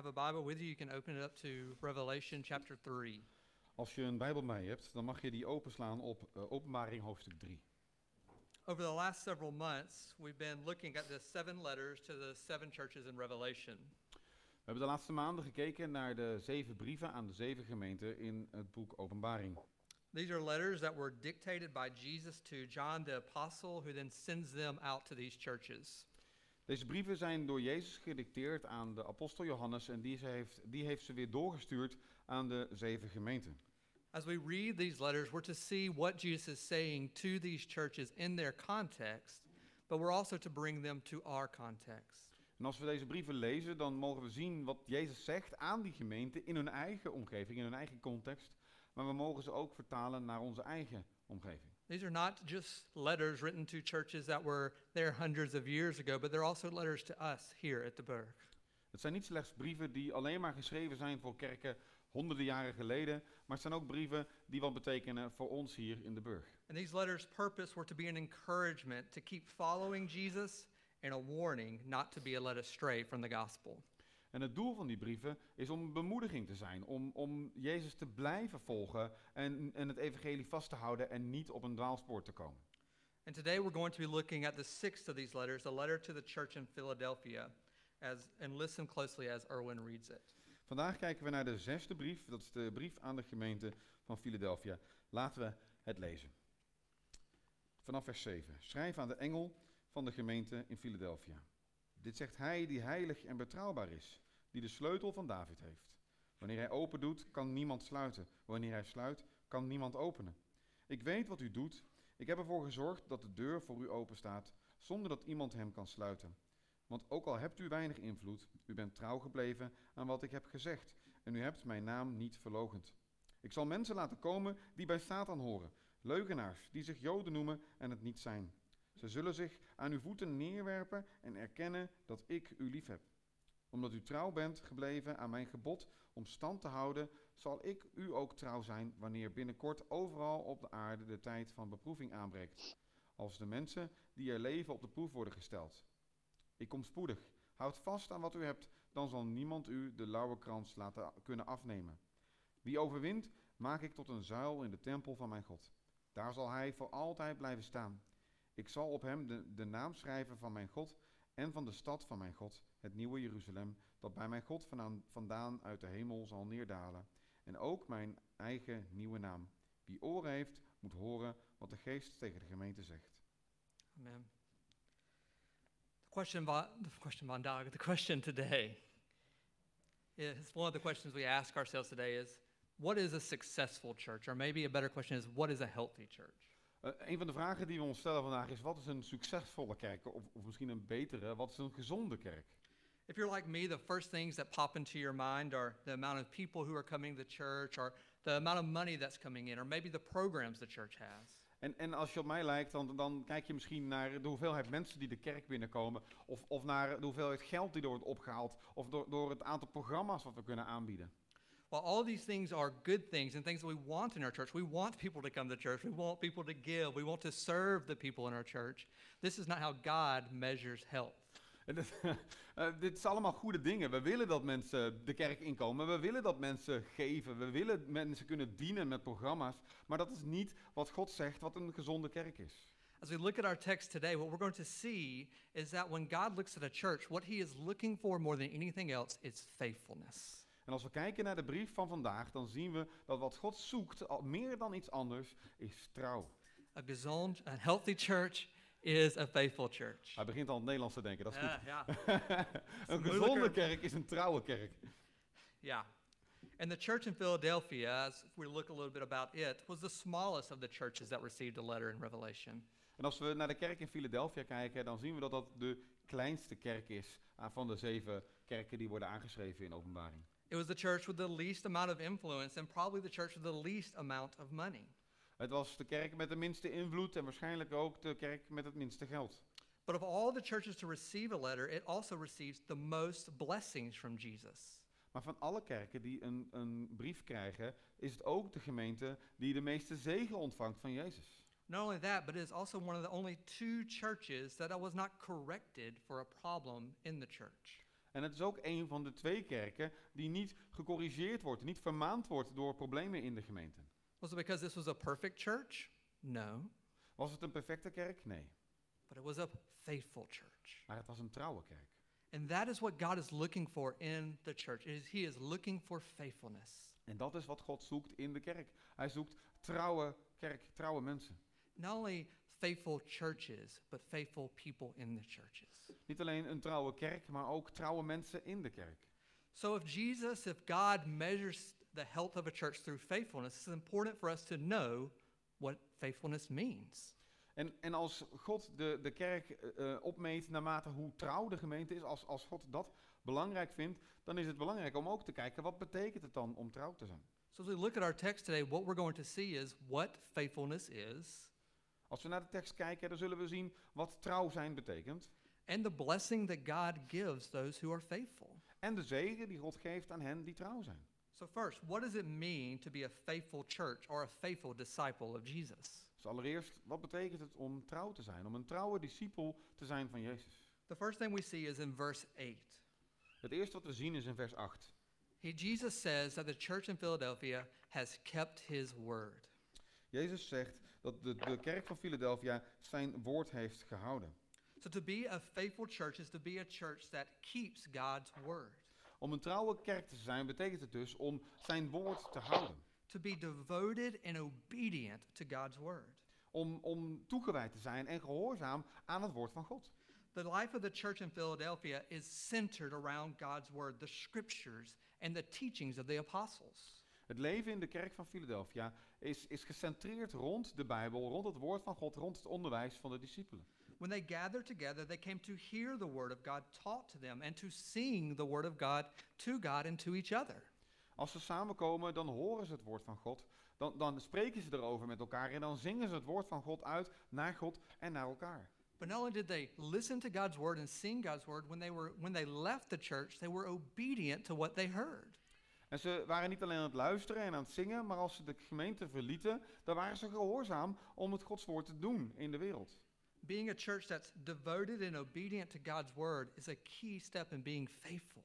have a Bible with you, you can open it up to Revelation chapter 3. Als je een Bijbel mee hebt, dan mag je die openslaan op eh, Openbaring hoofdstuk 3. Over the last several months, we've been looking at the seven letters to the seven churches in Revelation. We hebben de laatste maanden gekeken naar de zeven brieven aan de zeven gemeenten in het boek Openbaring. These are letters that were dictated by Jesus to John the Apostle, who then sends them out to these churches. Deze brieven zijn door Jezus gedicteerd aan de apostel Johannes en die, ze heeft, die heeft ze weer doorgestuurd aan de zeven gemeenten. As we read these letters, we're to see what Jesus is saying to these churches in their context, but we're also to bring them to our context. En als we deze brieven lezen, dan mogen we zien wat Jezus zegt aan die gemeenten in hun eigen omgeving, in hun eigen context. Maar we mogen ze ook vertalen naar onze eigen omgeving. These are not just letters written to churches that were there hundreds of years ago, but they're also letters to us here at the Burg. Het zijn niet slechts brieven die alleen maar geschreven zijn voor kerken honderden jaren geleden, maar het zijn ook brieven die wat betekenen voor ons hier in de Burg. And these letters' purpose were to be an encouragement to keep following Jesus and a warning not to be led astray from the gospel. En het doel van die brieven is om een bemoediging te zijn, om, om Jezus te blijven volgen en, en het evangelie vast te houden en niet op een dwaalspoor te komen. And today we're going to be looking at the sixth of these letters, a letter to the church in Philadelphia, as, and listen closely as Erwin reads it. Vandaag kijken we naar de zesde brief, dat is de brief aan de gemeente van Philadelphia. Laten we het lezen. Vanaf vers 7. Schrijf aan de engel van de gemeente in Philadelphia. Dit zegt hij die heilig en betrouwbaar is, die de sleutel van David heeft. Wanneer hij open doet, kan niemand sluiten. Wanneer hij sluit, kan niemand openen. Ik weet wat u doet. Ik heb ervoor gezorgd dat de deur voor u open staat, zonder dat iemand hem kan sluiten. Want ook al hebt u weinig invloed, u bent trouw gebleven aan wat ik heb gezegd en u hebt mijn naam niet verlogend. Ik zal mensen laten komen die bij Satan horen, leugenaars die zich Joden noemen en het niet zijn. Ze zullen zich aan uw voeten neerwerpen en erkennen dat ik u lief heb. Omdat u trouw bent gebleven aan mijn gebod om stand te houden, zal ik u ook trouw zijn wanneer binnenkort overal op de aarde de tijd van beproeving aanbreekt. Als de mensen die er leven op de proef worden gesteld. Ik kom spoedig. Houd vast aan wat u hebt, dan zal niemand u de lauwerkrans laten kunnen afnemen. Wie overwint, maak ik tot een zuil in de tempel van mijn God. Daar zal hij voor altijd blijven staan. Ik zal op hem de, de naam schrijven van mijn God en van de stad van mijn God, het nieuwe Jeruzalem, dat bij mijn God vandaan, uit de hemel zal neerdalen. En ook mijn eigen nieuwe naam. Wie oren heeft, moet horen wat de geest tegen de gemeente zegt. Amen. The question, the question, vandaag, the question today is one of the questions we ask ourselves today is, what is a successful church? Or maybe a better question is, what is a healthy church? Uh, een van de vragen die we ons stellen vandaag is: wat is een succesvolle kerk? Of, of misschien een betere, wat is een gezonde kerk? If you're like me, the first things that pop into your mind are the amount of people who are coming to the church, or the amount of money that's coming in, or maybe the programs the church has. En, en als je op mij lijkt, dan, dan kijk je misschien naar de hoeveelheid mensen die de kerk binnenkomen, of, of naar de hoeveelheid geld die er wordt opgehaald, of door, door het aantal programma's wat we kunnen aanbieden. Well, all these things are good things and things that we want in our church. We want people to come to church. We want people to give. We want to serve the people in our church. This is not how God measures health. Uh, dit is allemaal goede dingen. We willen dat mensen de kerk inkomen. We willen dat mensen geven. We willen mensen kunnen dienen met programma's. Maar dat is niet wat God zegt wat een gezonde kerk is. As we look at our text today, what we're going to see is that when God looks at a church, what he is looking for more than anything else is faithfulness. En als we kijken naar de brief van vandaag, dan zien we dat wat God zoekt, al meer dan iets anders, is trouw. A gezond, a healthy church is a faithful church. Hij begint al in het Nederlands te denken, dat is goed. Ja, ja. een moeilijker. gezonde kerk is een trouwe kerk. Yeah. And the church in Philadelphia, as we look a little bit about it, was the smallest of the churches that received a letter in Revelation. En als we naar de kerk in Philadelphia kijken, dan zien we dat dat de kleinste kerk is ah, van de zeven kerken die worden aangeschreven in openbaring. It was the church with the least amount of influence and probably the church with the least amount of money. Het was de kerk met de minste invloed en waarschijnlijk ook de kerk met het minste geld. But of all the churches to receive a letter, it also receives the most blessings from Jesus. Maar van alle kerken die een, een brief krijgen, is het ook de gemeente die de meeste zegen ontvangt van Jezus. Not only that, but it is also one of the only two churches that was not corrected for a problem in the church. En het is ook een van de twee kerken die niet gecorrigeerd wordt, niet vermaand wordt door problemen in de gemeente. Was it because this was a perfect church? No, Was het een perfecte kerk? Nee. but it was a faithful church. Maar het was een trouwe kerk. And that is what God is looking for in the church. Is he is looking for faithfulness. En dat is wat God zoekt in de kerk. Hij zoekt trouwe kerk, trouwe mensen. Not only faithful churches, but faithful people in the churches. Niet alleen een trouwe kerk, maar ook trouwe mensen in de kerk. So if Jesus, if God measures the health of a church through faithfulness, it's important for us to know what faithfulness means. En, en als God de, de kerk eh, opmeet naarmate hoe trouw de gemeente is, als, als God dat belangrijk vindt, dan is het belangrijk om ook te kijken wat betekent het dan om trouw te zijn. So as we look at our text today, what we're going to see is what faithfulness is Als we naar de tekst kijken, dan zullen we zien wat trouw zijn betekent. and the blessing that God gives those who are faithful. En de zegen die God geeft aan hen die trouw zijn. So first, what does it mean to be a faithful church or a faithful disciple of Jesus? Dus allereerst, wat betekent het om trouw te zijn? Om een trouwe discipel te zijn van Jezus. The first thing we see is in verse 8. Het eerste wat we zien is in vers 8. He, Jesus says that the church in Philadelphia has kept his word. Jezus zegt dat de, de kerk van Philadelphia zijn woord heeft gehouden. So to be a faithful church is to be a church that keeps God's word, Om een trouwe kerk te zijn betekent het dus om zijn woord te houden. to be devoted and obedient to God's word. Om, om toegewijd te zijn en gehoorzaam aan het woord van God. The life of the church in Philadelphia is centered around God's word, the scriptures, and the teachings of the apostles. Het leven in de kerk van Philadelphia is, is gecentreerd rond de Bijbel, rond het woord van God, rond het onderwijs van de discipelen. When they gathered together, they came to hear the word of God taught to them and to sing the word of God to God and to each other. Als ze samenkomen, dan horen ze het woord van God. Dan, dan spreken ze erover met elkaar en dan zingen ze het woord van God uit naar God en naar elkaar. But not only did they listen to God's word and sing God's word, when they were when they left the church, they were obedient to what they heard. En ze waren niet alleen aan het luisteren en aan het zingen, maar als ze de gemeente verlieten, dan waren ze gehoorzaam om het Gods woord te doen in de wereld. Being a church that's devoted and obedient to God's word is a key step in being faithful.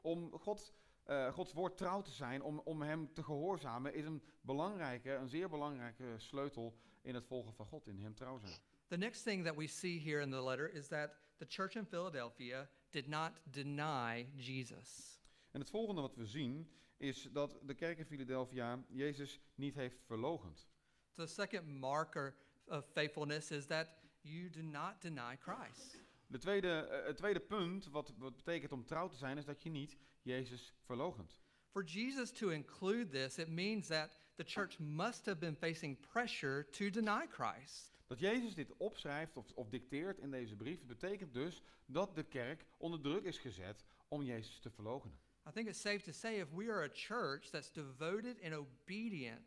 Om God, eh, Gods woord trouw te zijn, om, om Hem te gehoorzamen, is een belangrijke, een zeer belangrijke sleutel in het volgen van God, in Hem trouw zijn. The next thing that we see here in the letter is that the church in Philadelphia did not deny Jesus. En het volgende wat we zien is dat de kerk in Philadelphia Jezus niet heeft verlogend. The second marker of faithfulness is that you do not deny Christ. De tweede, eh, het tweede punt wat, wat betekent om trouw te zijn is dat je niet Jezus verlogent. For Jesus to include this, it means that the church must have been facing pressure to deny Christ. Dat Jezus dit opschrijft of, of dicteert in deze brief, betekent dus dat de kerk onder druk is gezet om Jezus te verloochenen. I think it's safe to say if we are a church that's devoted and obedient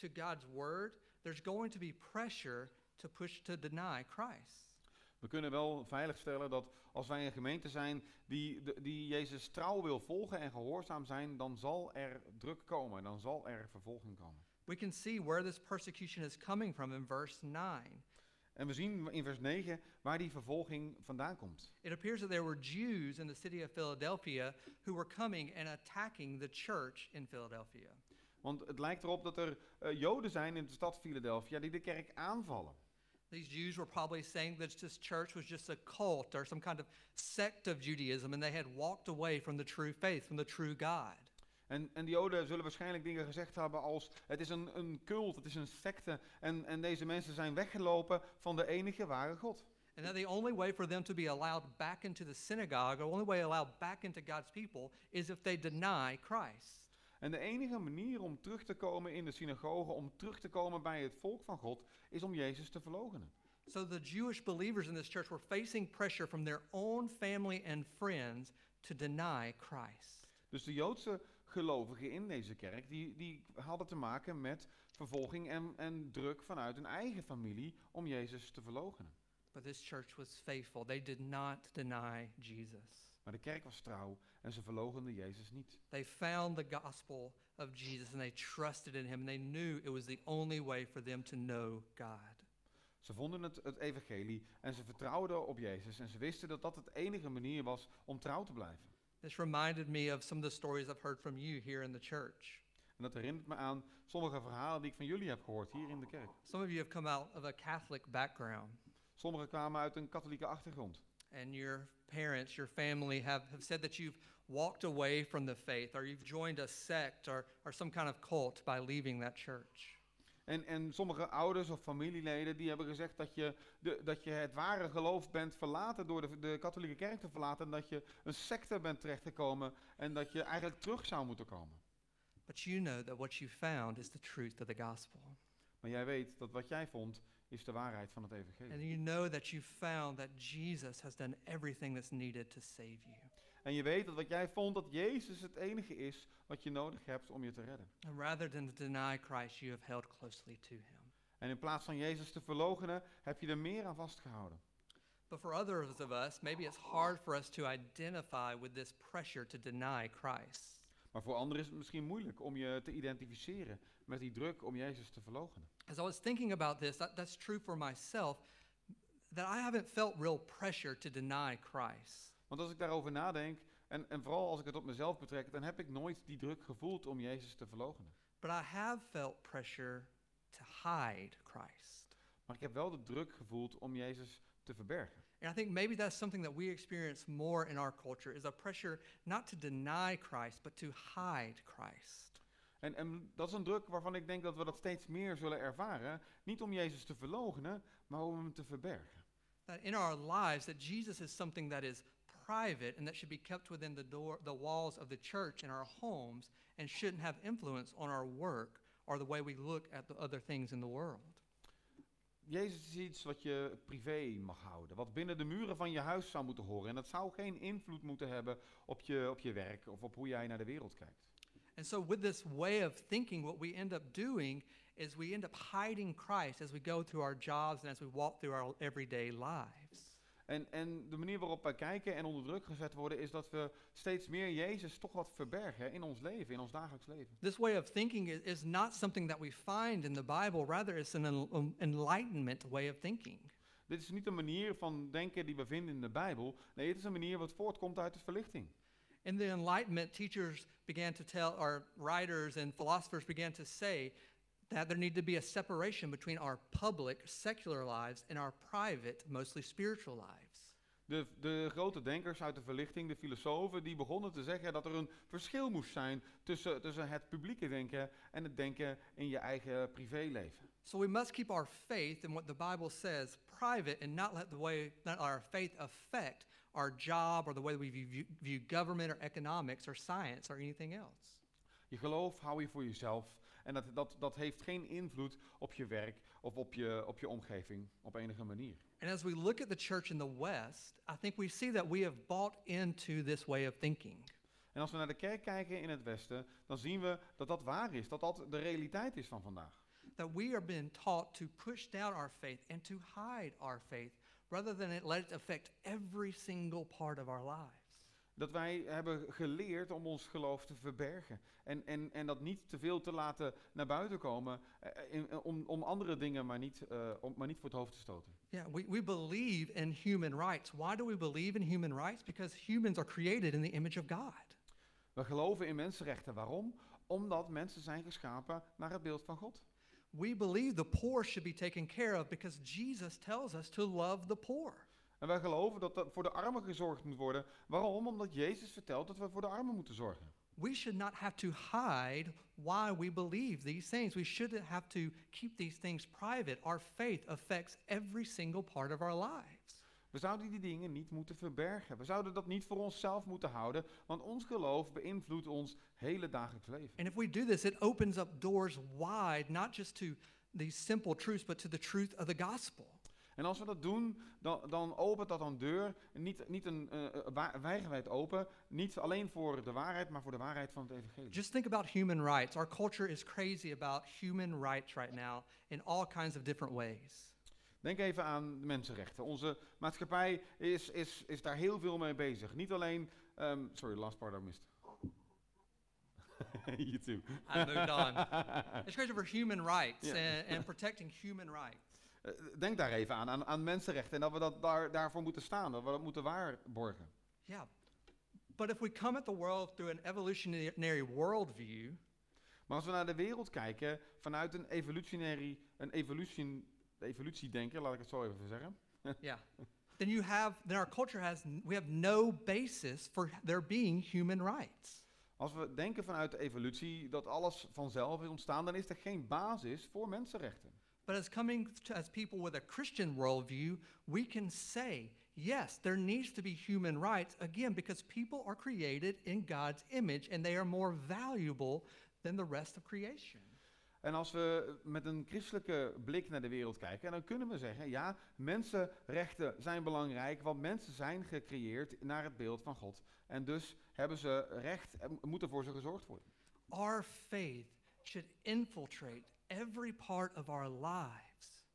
to God's word, there's going to be pressure to push to deny Christ. We kunnen wel veiligstellen dat als wij een gemeente zijn die, die Jezus trouw wil volgen en gehoorzaam zijn, dan zal er druk komen, dan zal er vervolging komen. We can see where this persecution is coming from in verse 9. En we zien in vers 9 waar die vervolging vandaan komt. It appears that there were Jews in the city of Philadelphia who were coming and attacking the church in Philadelphia. Want het lijkt erop dat er eh, Joden zijn in de stad Philadelphia die de kerk aanvallen. These Jews were probably saying that this church was just a cult or some kind of sect of Judaism, and they had walked away from the true faith, from the true God. En, en die Joden zullen waarschijnlijk dingen gezegd hebben als: het is een, een cult, het is een secte. En, en deze mensen zijn weggelopen van de enige ware God. And that the only way for them to be allowed back into the synagogue, the only way allowed back into God's people, is if they deny Christ. En de enige manier om terug te komen in de synagoge, om terug te komen bij het volk van God, is om Jezus te verloochenen. So the Jewish believers in this church were facing pressure from their own family and friends to deny Christ. Dus de Joodse gelovigen in deze kerk, die, die hadden te maken met vervolging en, en druk vanuit hun eigen familie om Jezus te verloochenen. But this church was faithful. They did not deny Jesus. Maar de kerk was trouw en ze verloochenden Jezus niet. They found the gospel of Jesus and they trusted in him and they knew it was the only way for them to know God. Ze vonden het, het evangelie en ze vertrouwden op Jezus en ze wisten dat dat het enige manier was om trouw te blijven. This reminded me of some of the stories I've heard from you here in the church. En dat herinnert me aan sommige verhalen die ik van jullie heb gehoord hier in de kerk. Some of you have come out of a Catholic background, Sommigen kwamen uit een katholieke achtergrond. and your parents, your family have, have said that you've walked away from the faith, or you've joined a sect or, or some kind of cult by leaving that church. En, en sommige ouders of familieleden die hebben gezegd dat je, de, dat je het ware geloof bent verlaten door de, de katholieke kerk te verlaten. En dat je een secte bent terechtgekomen en dat je eigenlijk terug zou moeten komen. But you know that what you found is the truth of the gospel. Maar jij weet dat wat jij vond is de waarheid van het evangelie. And you know that you found that Jesus has done everything that's needed to save you. En je weet dat wat jij vond dat Jezus het enige is wat je nodig hebt om je te redden. And rather than to deny Christ, you have held closely to him. En in plaats van Jezus te verloochenen, heb je er meer aan vastgehouden. But for others of us, maybe it's hard for us to identify with this pressure to deny Christ. Maar voor anderen is het misschien moeilijk om je te identificeren met die druk om Jezus te verloochenen. As I was thinking about this, that, that's true for myself, that I haven't felt real pressure to deny Christ. Want als ik daarover nadenk, en, en vooral als ik het op mezelf betrek, dan heb ik nooit die druk gevoeld om Jezus te verloochenen. But I have felt pressure to hide Christ. Maar ik heb wel de druk gevoeld om Jezus te verbergen. And I think maybe that's something that we experience more in our culture is a pressure not to deny Christ, but to hide Christ. En, en dat is een druk waarvan ik denk dat we dat steeds meer zullen ervaren. Niet om Jezus te verloochenen, maar om hem te verbergen. That in our lives, that Jesus is something that is private and that should be kept within the door, the walls of the church and our homes, and shouldn't have influence on our work or the way we look at the other things in the world. Jezus is iets wat je privé mag houden, wat binnen de muren van je huis zou moeten horen. En dat zou geen invloed moeten hebben op je, op je werk of op hoe jij naar de wereld kijkt. And so, with this way of thinking, what we end up doing is we end up hiding Christ as we go through our jobs and as we walk through our everyday lives. En, en de manier waarop wij kijken en onder druk gezet worden, is dat we steeds meer Jezus toch wat verbergen in ons leven, in ons dagelijks leven. This way of thinking is, is not something that we find in the Bible, rather, it's an en- um, enlightenment way of thinking. Dit is niet een manier van denken die we vinden in de Bijbel. Nee, het is een manier wat voortkomt uit de verlichting. In the Enlightenment, teachers began to tell, or writers and philosophers began to say that there need to be a separation between our public, secular lives and our private, mostly spiritual lives. De, de grote denkers uit de verlichting, de filosofen, die begonnen te zeggen dat er een verschil moest zijn tussen, tussen het publieke denken en het denken in je eigen privéleven. So we must keep our faith in what the Bible says private and not let the way not our faith affect our job or the way we view, view government or economics or science or anything else. Je geloof hou je voor jezelf en dat, dat, dat heeft geen invloed op je werk of op je, op je omgeving op enige manier. And as we look at the church in the West, I think we see that we have bought into this way of thinking. En als we naar de kerk kijken in het Westen, dan zien we dat dat waar is, dat dat de realiteit is van vandaag. That we are being taught to push down our faith and to hide our faith rather than it let it affect every single part of our lives. Dat wij hebben geleerd om ons geloof te verbergen. En, en, en dat niet te veel te laten naar buiten komen. eh, in- eh, om, om andere dingen maar niet, eh, om, maar niet voor het hoofd te stoten. Yeah, we, we believe in human rights. Why do we believe in human rights? Because humans are created in the image of God. We geloven in mensenrechten. Waarom? Omdat mensen zijn geschapen naar het beeld van God. We believe the poor should be taken care of because Jesus tells us to love the poor. En wij geloven dat er voor de armen gezorgd moet worden. Waarom? Omdat Jezus vertelt dat we voor de armen moeten zorgen. We should not have to hide why we believe these things. We shouldn't have to keep these things private. Our faith affects every single part of our lives. We zouden die dingen niet moeten verbergen. We zouden dat niet voor onszelf moeten houden, want ons geloof beïnvloedt ons hele dagelijks leven. And if we do this, it opens up doors wide, not just to these simple truths, but to the truth of the gospel. En als we dat doen, dan, dan opent dat een deur, niet, niet een uh, wa- wijdgewijd open, niet alleen voor de waarheid, maar voor de waarheid van het evangelie. Just think about human rights. Our culture is crazy about human rights right now in all kinds of different ways. Denk even aan de mensenrechten. Onze maatschappij is, is, is daar heel veel mee bezig. Niet alleen, ehm, sorry, last part I missed. you too. I moved on. It's crazy for human rights Yeah. and, and protecting human rights. Eh, Denk daar even aan, aan, aan mensenrechten en dat we dat daar, daarvoor moeten staan, dat we dat moeten waarborgen. Yeah. But if we come at the world through an evolutionary worldview, Maar als we naar de wereld kijken vanuit een evolutionary, een evolution, evolutiedenker, laat ik het zo even zeggen, yeah, then you have then our culture has we have no basis for there being human rights. Als we denken vanuit de evolutie dat alles vanzelf is ontstaan, dan is er geen basis voor mensenrechten. But as coming to, as people with a Christian worldview, we can say, yes, there needs to be human rights, again, because people are created in God's image and they are more valuable than the rest of creation. En als we met een christelijke blik naar de wereld kijken, dan kunnen we zeggen, ja, mensenrechten zijn belangrijk, want mensen zijn gecreëerd naar het beeld van God. En dus hebben ze recht en moet er voor ze gezorgd worden. Our faith should infiltrate every part of our lives.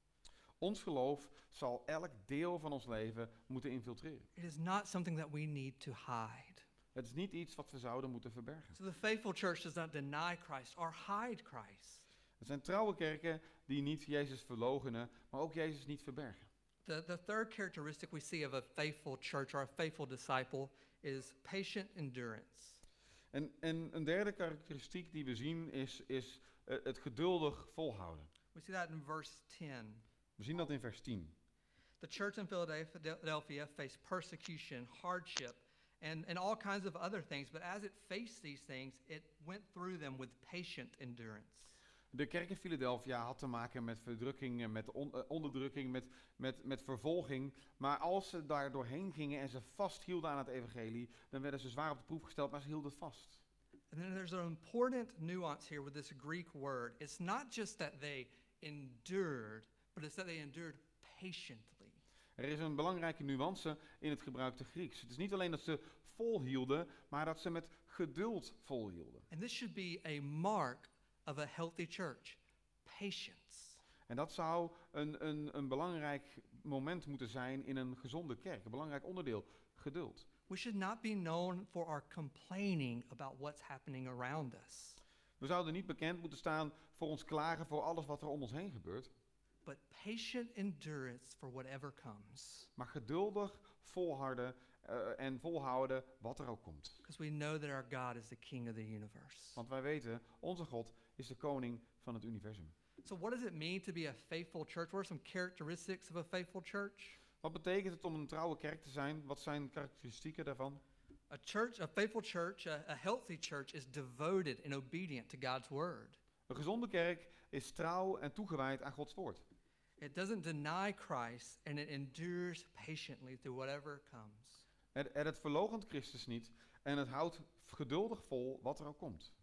Ons geloof zal elk deel van ons leven moeten infiltreren. It is not something that we need to hide. Het is niet iets wat we zouden moeten verbergen. So the faithful church does not deny Christ or hide Christ. Het zijn trouwe kerken die niet Jezus verlogenen, maar ook Jezus niet verbergen. The, the third characteristic we see of a faithful church or a faithful disciple is patient endurance. En, en een derde karakteristiek die we zien is, is het geduldig volhouden. We see that in verse 10. We zien dat in vers 10. The church in Philadelphia faced persecution, hardship, and, and all kinds of other things. But as it faced these things, it went through them with patient endurance. De kerk in Philadelphia had te maken met verdrukking, en met on- eh, onderdrukking, met, met, met vervolging. Maar als ze daar doorheen gingen en ze vasthielden aan het evangelie, dan werden ze zwaar op de proef gesteld, maar ze hielden vast. And then there's an important nuance here with this Greek word. It's not just that they endured, but it's that they endured patiently. Er is een belangrijke nuance in het gebruikte Grieks. Het is niet alleen dat ze volhielden, maar dat ze met geduld volhielden. And this should be a mark of a healthy church patience. En dat zou een, een, een belangrijk moment moeten zijn in een gezonde kerk. Een belangrijk onderdeel, geduld. We should not be known for our complaining about what's happening around us, We zouden niet bekend moeten staan voor ons klagen voor alles wat er om ons heen gebeurt. but patient endurance for whatever comes. Maar geduldig volharden eh, en volhouden wat er ook komt. Because we know that our God is the King of the universe. Want wij weten, onze God is de koning van het universum. So, what does it mean to be a faithful church? What are some characteristics of a faithful church? Wat betekent het om een trouwe kerk te zijn? Wat zijn karakteristieken daarvan? A church, a faithful church, a, a healthy church is devoted and obedient to God's word. Een gezonde kerk is trouw en toegewijd aan Gods woord. It doesn't deny Christ and it endures patiently through whatever comes. En, en het verloochent Christus niet en het houdt geduldig vol wat er ook komt.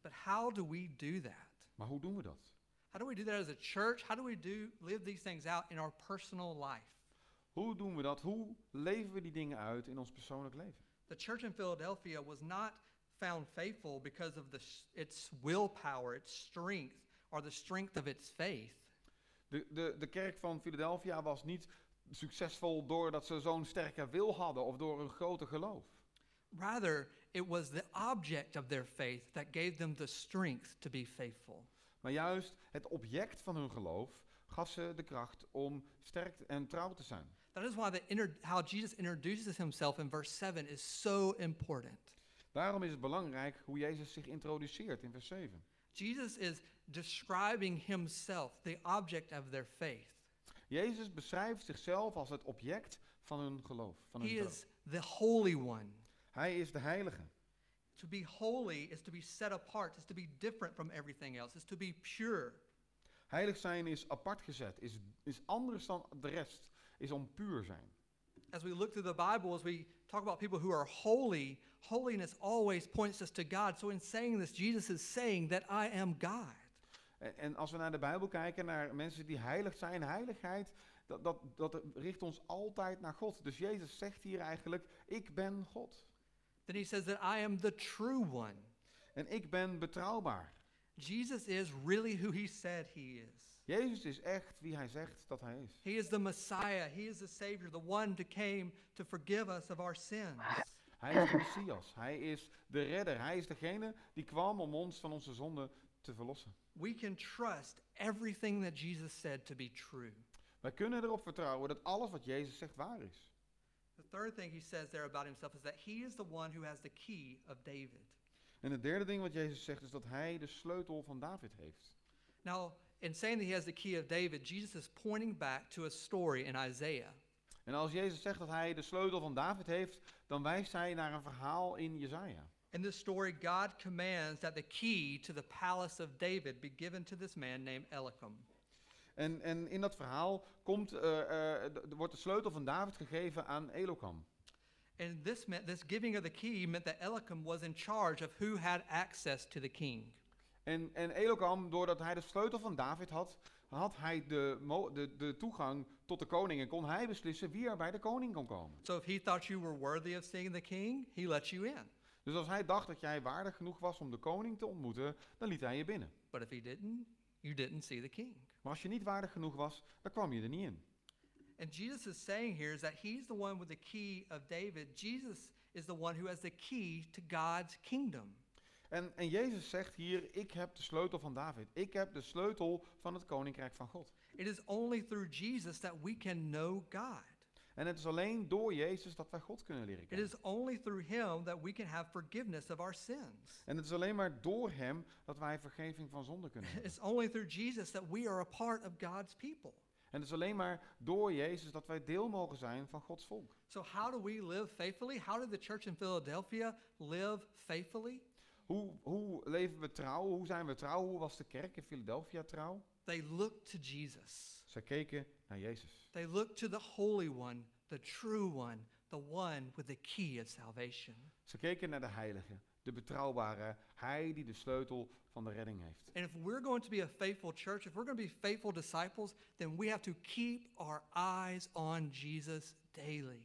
But how do we do that? Maar hoe doen we dat? How do we do that as a church? How do we do live these things out in our personal life? Hoe doen we dat? Hoe leven we die dingen uit in ons persoonlijk leven? The church in Philadelphia was not found faithful because of the, its willpower, its strength, or the strength of its faith. De, de, de kerk van Philadelphia was niet succesvol doordat ze zo'n sterke wil hadden of door een grote geloof. Rather, it was the object of their faith that gave them the strength to be faithful. Maar juist het object van hun geloof gaf ze de kracht om sterk en trouw te zijn. That is why the inter- how Jesus introduces himself in verse 7 is so important. Daarom is het belangrijk hoe Jezus zich introduceert in vers 7. Jesus is describing himself, the object of their faith. Jezus beschrijft zichzelf als het object van hun geloof. Van hun He is the Holy One. Hij is de heilige. To be holy is to be set apart, is to be different from everything else, is to be pure. Heilig zijn is apart gezet, is, is anders dan de rest, is om puur zijn. As we look through the Bible, as we talk about people who are holy, holiness always points us to God. So, in saying this, Jesus is saying that I am God. En, en als we naar de Bijbel kijken, naar mensen die heilig zijn, heiligheid, dat, dat, dat richt ons altijd naar God. Dus Jezus zegt hier eigenlijk, ik ben God. Then he says that I am the true one. En ik ben betrouwbaar. Jesus is really who he said he is. Jezus is echt wie hij zegt dat hij is. He is the Messiah. He is the Savior, the one who came to forgive us of our sins. Hij is de Messias. Hij is de redder. Hij is degene die kwam om ons van onze zonde te verlossen. We can trust everything that Jesus said to be true. Wij kunnen erop vertrouwen dat alles wat Jezus zegt waar is. The third thing he says there about himself is that he is the one who has the key of David. En het derde ding wat Jezus zegt is dat hij de sleutel van David heeft. Now, in saying that he has the key of David, Jesus is pointing back to a story in Isaiah. En als Jezus zegt dat hij de sleutel van David heeft, dan wijst hij naar een verhaal in Jezaja. In this story, God commands that the key to the palace of David be given to this man named Elicum. En, en in dat verhaal komt, eh, d- wordt de sleutel van David gegeven aan Elokam. And this meant this giving of the key meant that Elicum was in charge of who had access to the king. En, en Elokam, doordat hij de sleutel van David had, had hij de, de, de toegang tot de koning en kon hij beslissen wie er bij de koning kon komen. So if he thought you were worthy of seeing the king, he let you in. Dus als hij dacht dat jij waardig genoeg was om de koning te ontmoeten, dan liet hij je binnen. But if he didn't, you didn't see the king. Maar als je niet waardig genoeg was, dan kwam je er niet in. And Jesus is saying here is that he's the one with the key of David. Jesus is the one who has the key to God's kingdom. En, en Jezus zegt hier, ik heb de sleutel van David. Ik heb de sleutel van het koninkrijk van God. It is only through Jesus that we can know God. En het is alleen door Jezus dat wij God kunnen leren It kennen. is only through him that we can have forgiveness of our sins. En het is alleen maar door Hem dat wij vergeving van zonde kunnen hebben. It's only through Jesus that we are a part of God's people. En het is alleen maar door Jezus dat wij deel mogen zijn van Gods volk. So, how do we live faithfully? How did the church in Philadelphia live faithfully? Hoe, hoe leven we trouw? Hoe zijn we trouw? Hoe was de kerk in Philadelphia trouw? They looked to Jesus. Ze keken naar Jezus. They looked to the Holy One, the true one, the one with the key of salvation. Ze keken naar de heilige, de betrouwbare, hij die de sleutel van de redding heeft. And if we're going to be a faithful church, if we're going to be faithful disciples, then we have to keep our eyes on Jesus daily.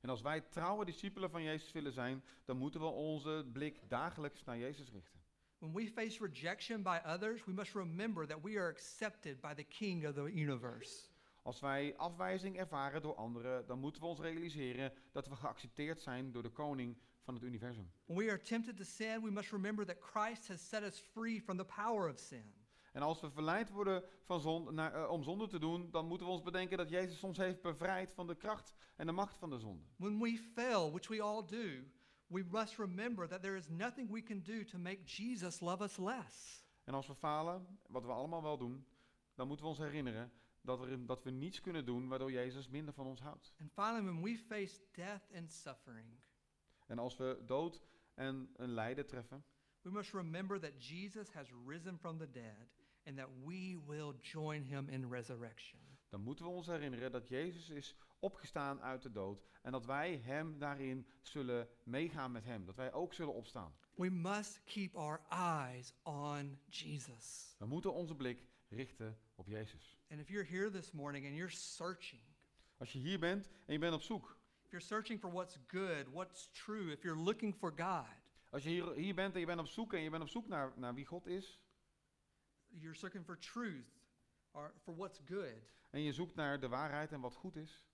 En als wij trouwe discipelen van Jezus willen zijn, dan moeten we onze blik dagelijks naar Jezus richten. When we face rejection by others, we must remember that we are accepted by the King of the universe. Als wij afwijzing ervaren door anderen, dan moeten we ons realiseren dat we geaccepteerd zijn door de koning van het universum. When we are tempted to sin, we must remember that Christ has set us free from the power of sin. En als we verleid worden van zon, naar, eh, om zonde te doen, dan moeten we ons bedenken dat Jezus ons heeft bevrijd van de kracht en de macht van de zonde. When we fail, which we all do, we must remember that there is nothing we can do to make Jesus love us less. En als we falen, wat we allemaal wel doen, dan moeten we ons herinneren dat, er, dat we niets kunnen doen waardoor Jezus minder van ons houdt. And finally, when we face death and suffering, En als we dood en een lijden treffen, we must remember that Jesus has risen from the dead and that we will join him in resurrection. dan moeten we ons herinneren dat Jezus is opgestaan uit de dood en dat wij Hem daarin zullen meegaan met Hem, dat wij ook zullen opstaan. We must keep our eyes on Jesus. We moeten onze blik richten op Jezus. And if you're here this morning and you're searching, Als je hier bent en je bent op zoek, if you're searching for what's good, what's true, if you're looking for God, als je hier, hier bent en je bent op zoek en je bent op zoek naar, naar wie God is, you're searching for truth or for what's good, en je zoekt naar de waarheid en wat goed is,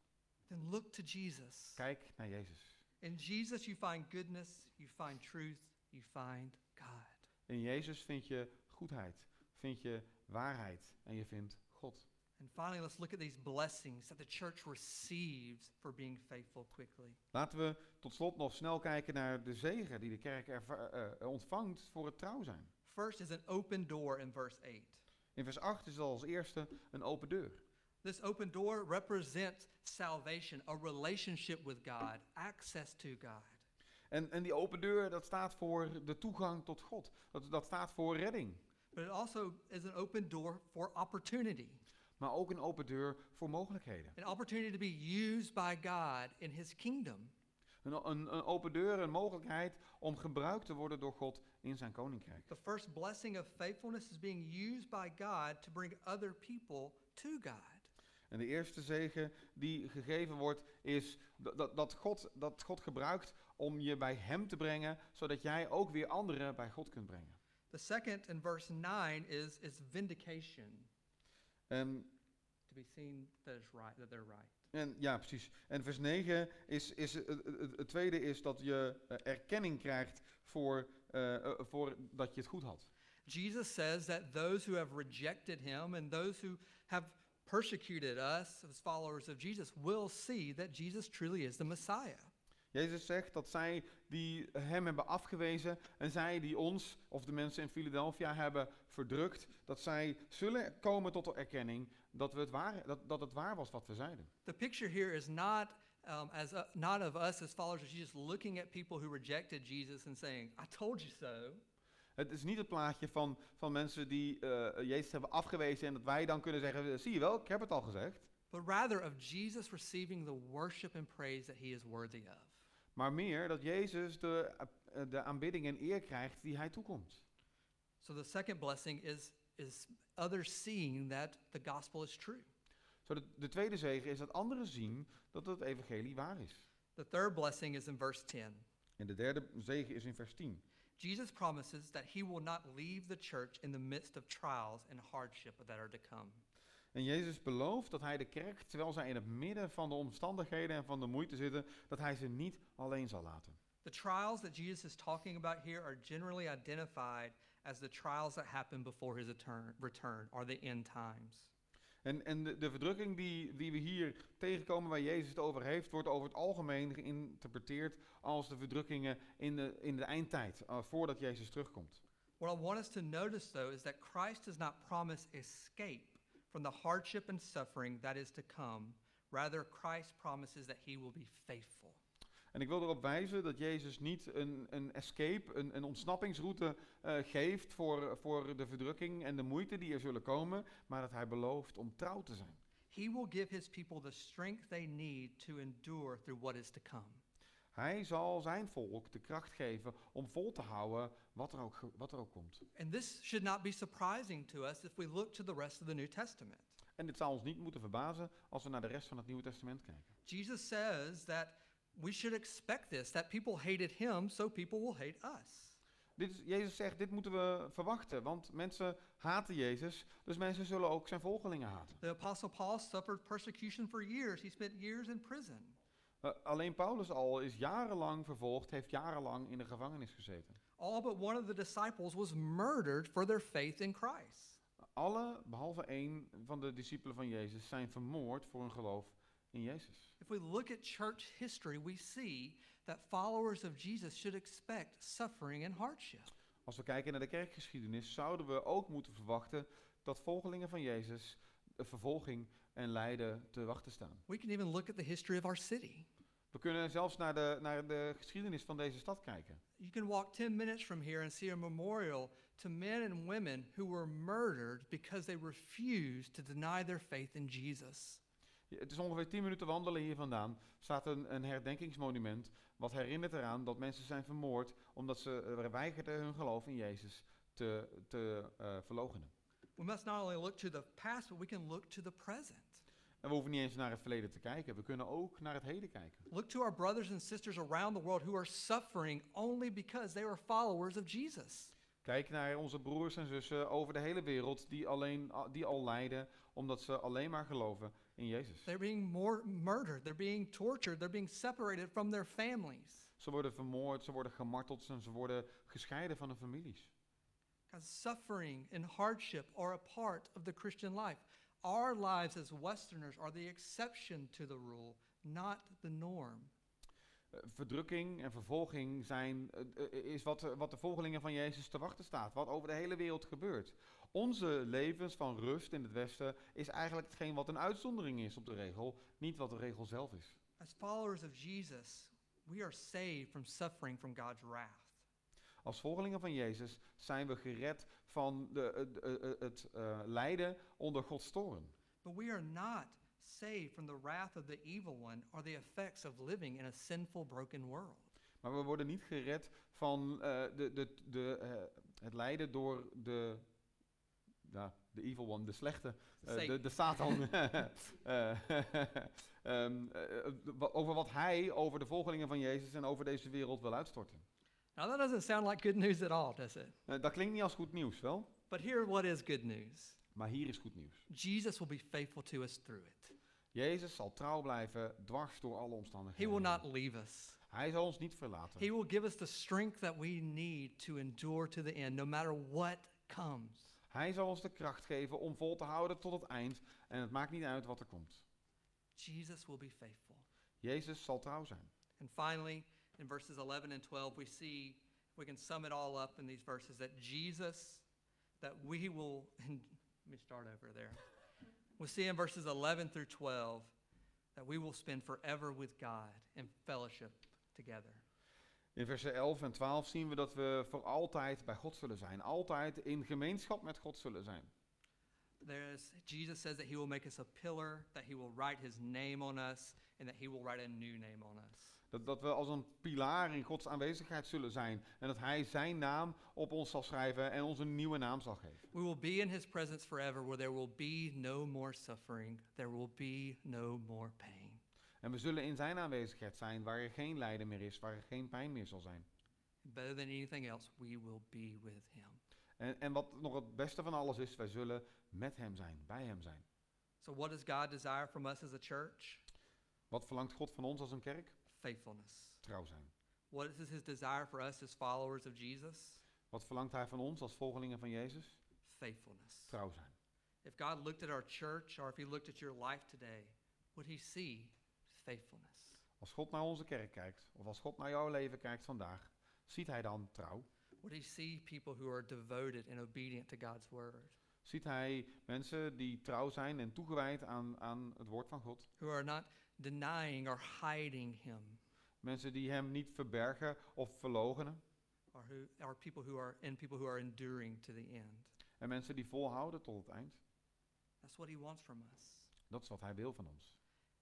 then look to Jesus. kijk naar Jezus. In Jesus, you find goodness, you find truth, you find God. In Jezus vind je goedheid, vind je waarheid en je vindt God. And finally, let's look at these blessings that the church receives for being faithful quickly. Laten we tot slot nog snel kijken naar de zegen die de kerk eh, ontvangt voor het trouw zijn. First is an open door in verse 8. In vers 8 is het als eerste een open deur. This open door represents salvation, a relationship with God, access to God. En, en die open deur, dat staat voor de toegang tot God. Dat, dat staat voor redding. But it also is an open door for opportunity, Maar ook een open deur voor mogelijkheden. an opportunity to be used by God in His kingdom. Een, een, een open deur, een mogelijkheid om gebruikt te worden door God in zijn koninkrijk. The first blessing of faithfulness is being used by God to bring other people to God. En de eerste zegen die gegeven wordt, is dat, dat, God, dat God gebruikt om je bij Hem te brengen, zodat jij ook weer anderen bij God kunt brengen. The second in verse 9 is, is vindication, En, to be seen that, is right, that they're right. En ja, precies. En vers 9 is, is het, het, het tweede is dat je eh, erkenning krijgt voor, eh, eh, voor dat je het goed had. Jesus says that those who have rejected him and those who have persecuted us as followers of Jesus will see that Jesus truly is the Messiah. Jezus zegt dat zij die hem hebben afgewezen en zij die ons, of de mensen in Philadelphia, hebben verdrukt, dat zij zullen komen tot de erkenning dat, we het, waar, dat, dat het waar was wat we zeiden. The picture here is not um, as uh, not of us as followers of Jesus looking at people who rejected Jesus and saying, "I told you so." Het is niet het plaatje van, van mensen die eh, Jezus hebben afgewezen en dat wij dan kunnen zeggen, zie je wel, ik heb het al gezegd. but rather of Jesus receiving the worship and praise that he is worthy of. Maar meer dat Jezus de, eh, de aanbidding en eer krijgt die hij toekomt. So the second blessing is is others seeing that the gospel is true. Zo de, de tweede zegen is dat anderen zien dat het evangelie waar is. The third blessing is in verse 10. En de derde zegen is in vers 10. Jesus promises that he will not leave the church in the midst of trials and hardship that are to come. En Jezus belooft dat hij de kerk, terwijl zij in het midden van de omstandigheden en van de moeite zitten, dat hij ze niet alleen zal laten. The trials that Jesus is talking about here are generally identified as the trials that happen before his return, or the end times. En, en de, de verdrukking die, die we hier tegenkomen waar Jezus het over heeft, wordt over het algemeen geïnterpreteerd als de verdrukkingen in de, in de eindtijd, uh, voordat Jezus terugkomt. What I want us to notice, though, is that Christ does not promise escape from the hardship and suffering that is to come. Rather, Christ promises that he will be faithful. En ik wil erop wijzen dat Jezus niet een, een escape, een, een ontsnappingsroute eh, geeft voor, voor de verdrukking en de moeite die er zullen komen, maar dat hij belooft om trouw te zijn. He will give his people the strength they need to endure through what is to come. Hij zal zijn volk de kracht geven om vol te houden wat er ook, wat er ook komt. And this should not be surprising to us if we look to the rest of the New Testament. En dit zal ons niet moeten verbazen als we naar de rest van het Nieuwe Testament kijken. Jesus says that we should expect this, that people hated him, so people will hate us. Dit is, Jezus zegt, dit moeten we verwachten, want mensen haten Jezus, dus mensen zullen ook zijn volgelingen haten. The Apostle Paul suffered persecution for years. He spent years in prison. Uh, alleen Paulus al is jarenlang vervolgd, heeft jarenlang in de gevangenis gezeten. All but one of the disciples was murdered for their faith in Christ. Alle, behalve één van de discipelen van Jezus, zijn vermoord voor hun geloof in Jezus. If we look at church history, we see that followers of Jesus should expect suffering and hardship. Als we kijken naar de kerkgeschiedenis, zouden we ook moeten verwachten dat volgelingen van Jezus vervolging en lijden te wachten staan. We can even look at the history of our city. We kunnen zelfs naar de, naar de geschiedenis van deze stad kijken. You can walk 10 minutes from here and see a memorial to men and women who were murdered because they refused to deny their faith in Jesus. Het is ongeveer 10 minuten wandelen hier vandaan. staat een, een herdenkingsmonument. wat herinnert eraan dat mensen zijn vermoord. omdat ze eh, weigerden hun geloof in Jezus te, te uh, verloochenen. We must not only look to the past, but we can look to the present. En we hoeven niet eens naar het verleden te kijken. We kunnen ook naar het heden kijken. Look to our brothers and sisters around the world who are suffering only because they are followers of Jesus. Kijk naar onze broers en zussen over de hele wereld die, alleen, die al lijden omdat ze alleen maar geloven in Jezus. They're being more murdered, they're being tortured, they're being separated from their families. Ze worden vermoord, ze worden gemarteld en ze worden gescheiden van hun families. Because suffering and hardship are a part of the Christian life. Our lives as Westerners are the exception to the rule, not the norm. Uh, verdrukking en vervolging zijn, uh, is wat, wat de volgelingen van Jezus te wachten staat. Wat over de hele wereld gebeurt. Onze levens van rust in het Westen is eigenlijk hetgeen wat een uitzondering is op de regel, niet wat de regel zelf is. As followers of Jesus, we are saved from suffering from God's wrath. Als volgelingen van Jezus zijn we gered van de, uh, het lijden onder Gods toorn. But we are not saved from the wrath of the evil one or the effects of living in a sinful, broken world. Maar we worden niet gered van de, de, de, het lijden door de ja, de evil one, de slechte, uh, de, de Satan, um, uh, over wat hij over de volgelingen van Jezus en over deze wereld wil uitstorten. Now that doesn't sound like good news at all, does it? Uh, dat klinkt niet als goed nieuws, wel? But here what is good news? Maar hier is goed nieuws. Jesus will be faithful to us through it. Jezus zal trouw blijven dwars door alle omstandigheden. He will not leave us. Hij zal ons niet verlaten. He will give us the strength that we need to endure to the end, no matter what comes. Hij zal ons de kracht geven om vol te houden tot het eind. En het maakt niet uit wat er komt. Jesus will be faithful. Jezus zal trouw zijn. And finally, in verses 11 and 12, we see, we can sum it all up in these verses that Jesus, that we will, and let me start over there. We see in verses 11 through 12 that we will spend forever with God in fellowship together. In versen 11 en 12 zien we dat we voor altijd bij God zullen zijn. Altijd in gemeenschap met God zullen zijn. There is, Jesus says that he will make us a pillar, that he will write his name on us, and that he will write a new name on us. Dat, dat we als een pilaar in Gods aanwezigheid zullen zijn. En dat Hij zijn naam op ons zal schrijven en ons een nieuwe naam zal geven. We will be in his presence forever where there will be no more suffering, there will be no more pain. En we zullen in zijn aanwezigheid zijn waar er geen lijden meer is, waar er geen pijn meer zal zijn. Better than anything else, we will be with him. En, en wat nog het beste van alles is, wij zullen met Hem zijn, bij Hem zijn. So, what does God desire from us as a church? Wat verlangt God van ons als een kerk? Faithfulness. Trouw zijn. What is his desire for us as followers of Jesus? Wat verlangt Hij van ons als volgelingen van Jezus? Faithfulness. Trouw zijn. If God looked at our church or if he looked at your life today, would he see faithfulness? Als God naar onze kerk kijkt, of als God naar jouw leven kijkt vandaag, ziet Hij dan trouw? Would he see people who are devoted and obedient to God's word? Ziet Hij mensen die trouw zijn en toegewijd aan, aan het woord van God? Who are not denying or hiding him? Mensen die Hem niet verbergen of verlogenen? Or who are people who are and people who are enduring to the end? En mensen die volhouden tot het eind? That's what he wants from us. Dat is wat Hij wil van ons.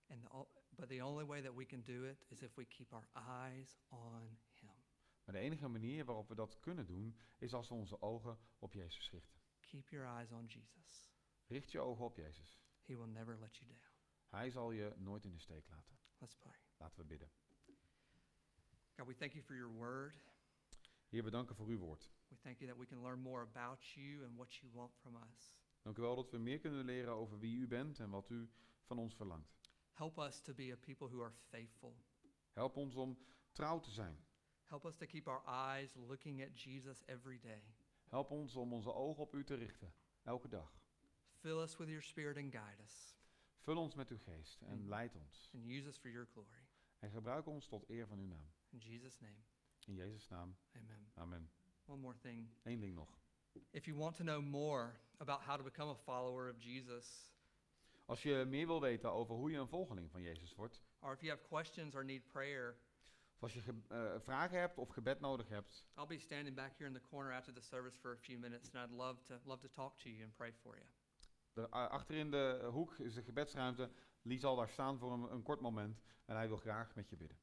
And the, but the only way that we can do it is if we keep our eyes on him. Maar de enige manier waarop we dat kunnen doen, is als we onze ogen op Jezus richten. Keep your eyes on Jesus. Richt je ogen op Jezus. He will never let you down. Hij zal je nooit in de steek laten. Let's pray. Laten we bidden. God, we thank you for your word. Heer, we danken voor uw woord. We thank you that we can learn more about you and what you want from us. Dank u wel dat we meer kunnen leren over wie u bent en wat u van ons verlangt. Help us to be a people who are faithful. Help ons om trouw te zijn. Help us to keep our eyes looking at Jesus every day. Help ons om onze ogen op u te richten, elke dag. Fill us with your spirit and guide us. Vul ons met uw geest en Mm. leid ons. And use us for your glory. En gebruik ons tot eer van uw naam. In Jesus' name, In Jezus' naam. amen. Amen. One more thing. Eén ding nog. If you want to know more about how to become a follower of Jesus, Als je meer wil weten over hoe je een volgeling van Jezus wordt, or if you have questions or need prayer, of als je eh, vragen hebt of gebed nodig hebt, I'll be standing back here in the corner after the service for a few minutes, and I'd love to love to talk to you and pray for you. Er, a- achter in de hoek is de gebedsruimte. Lie zal daar staan voor een kort moment en hij wil graag met je bidden.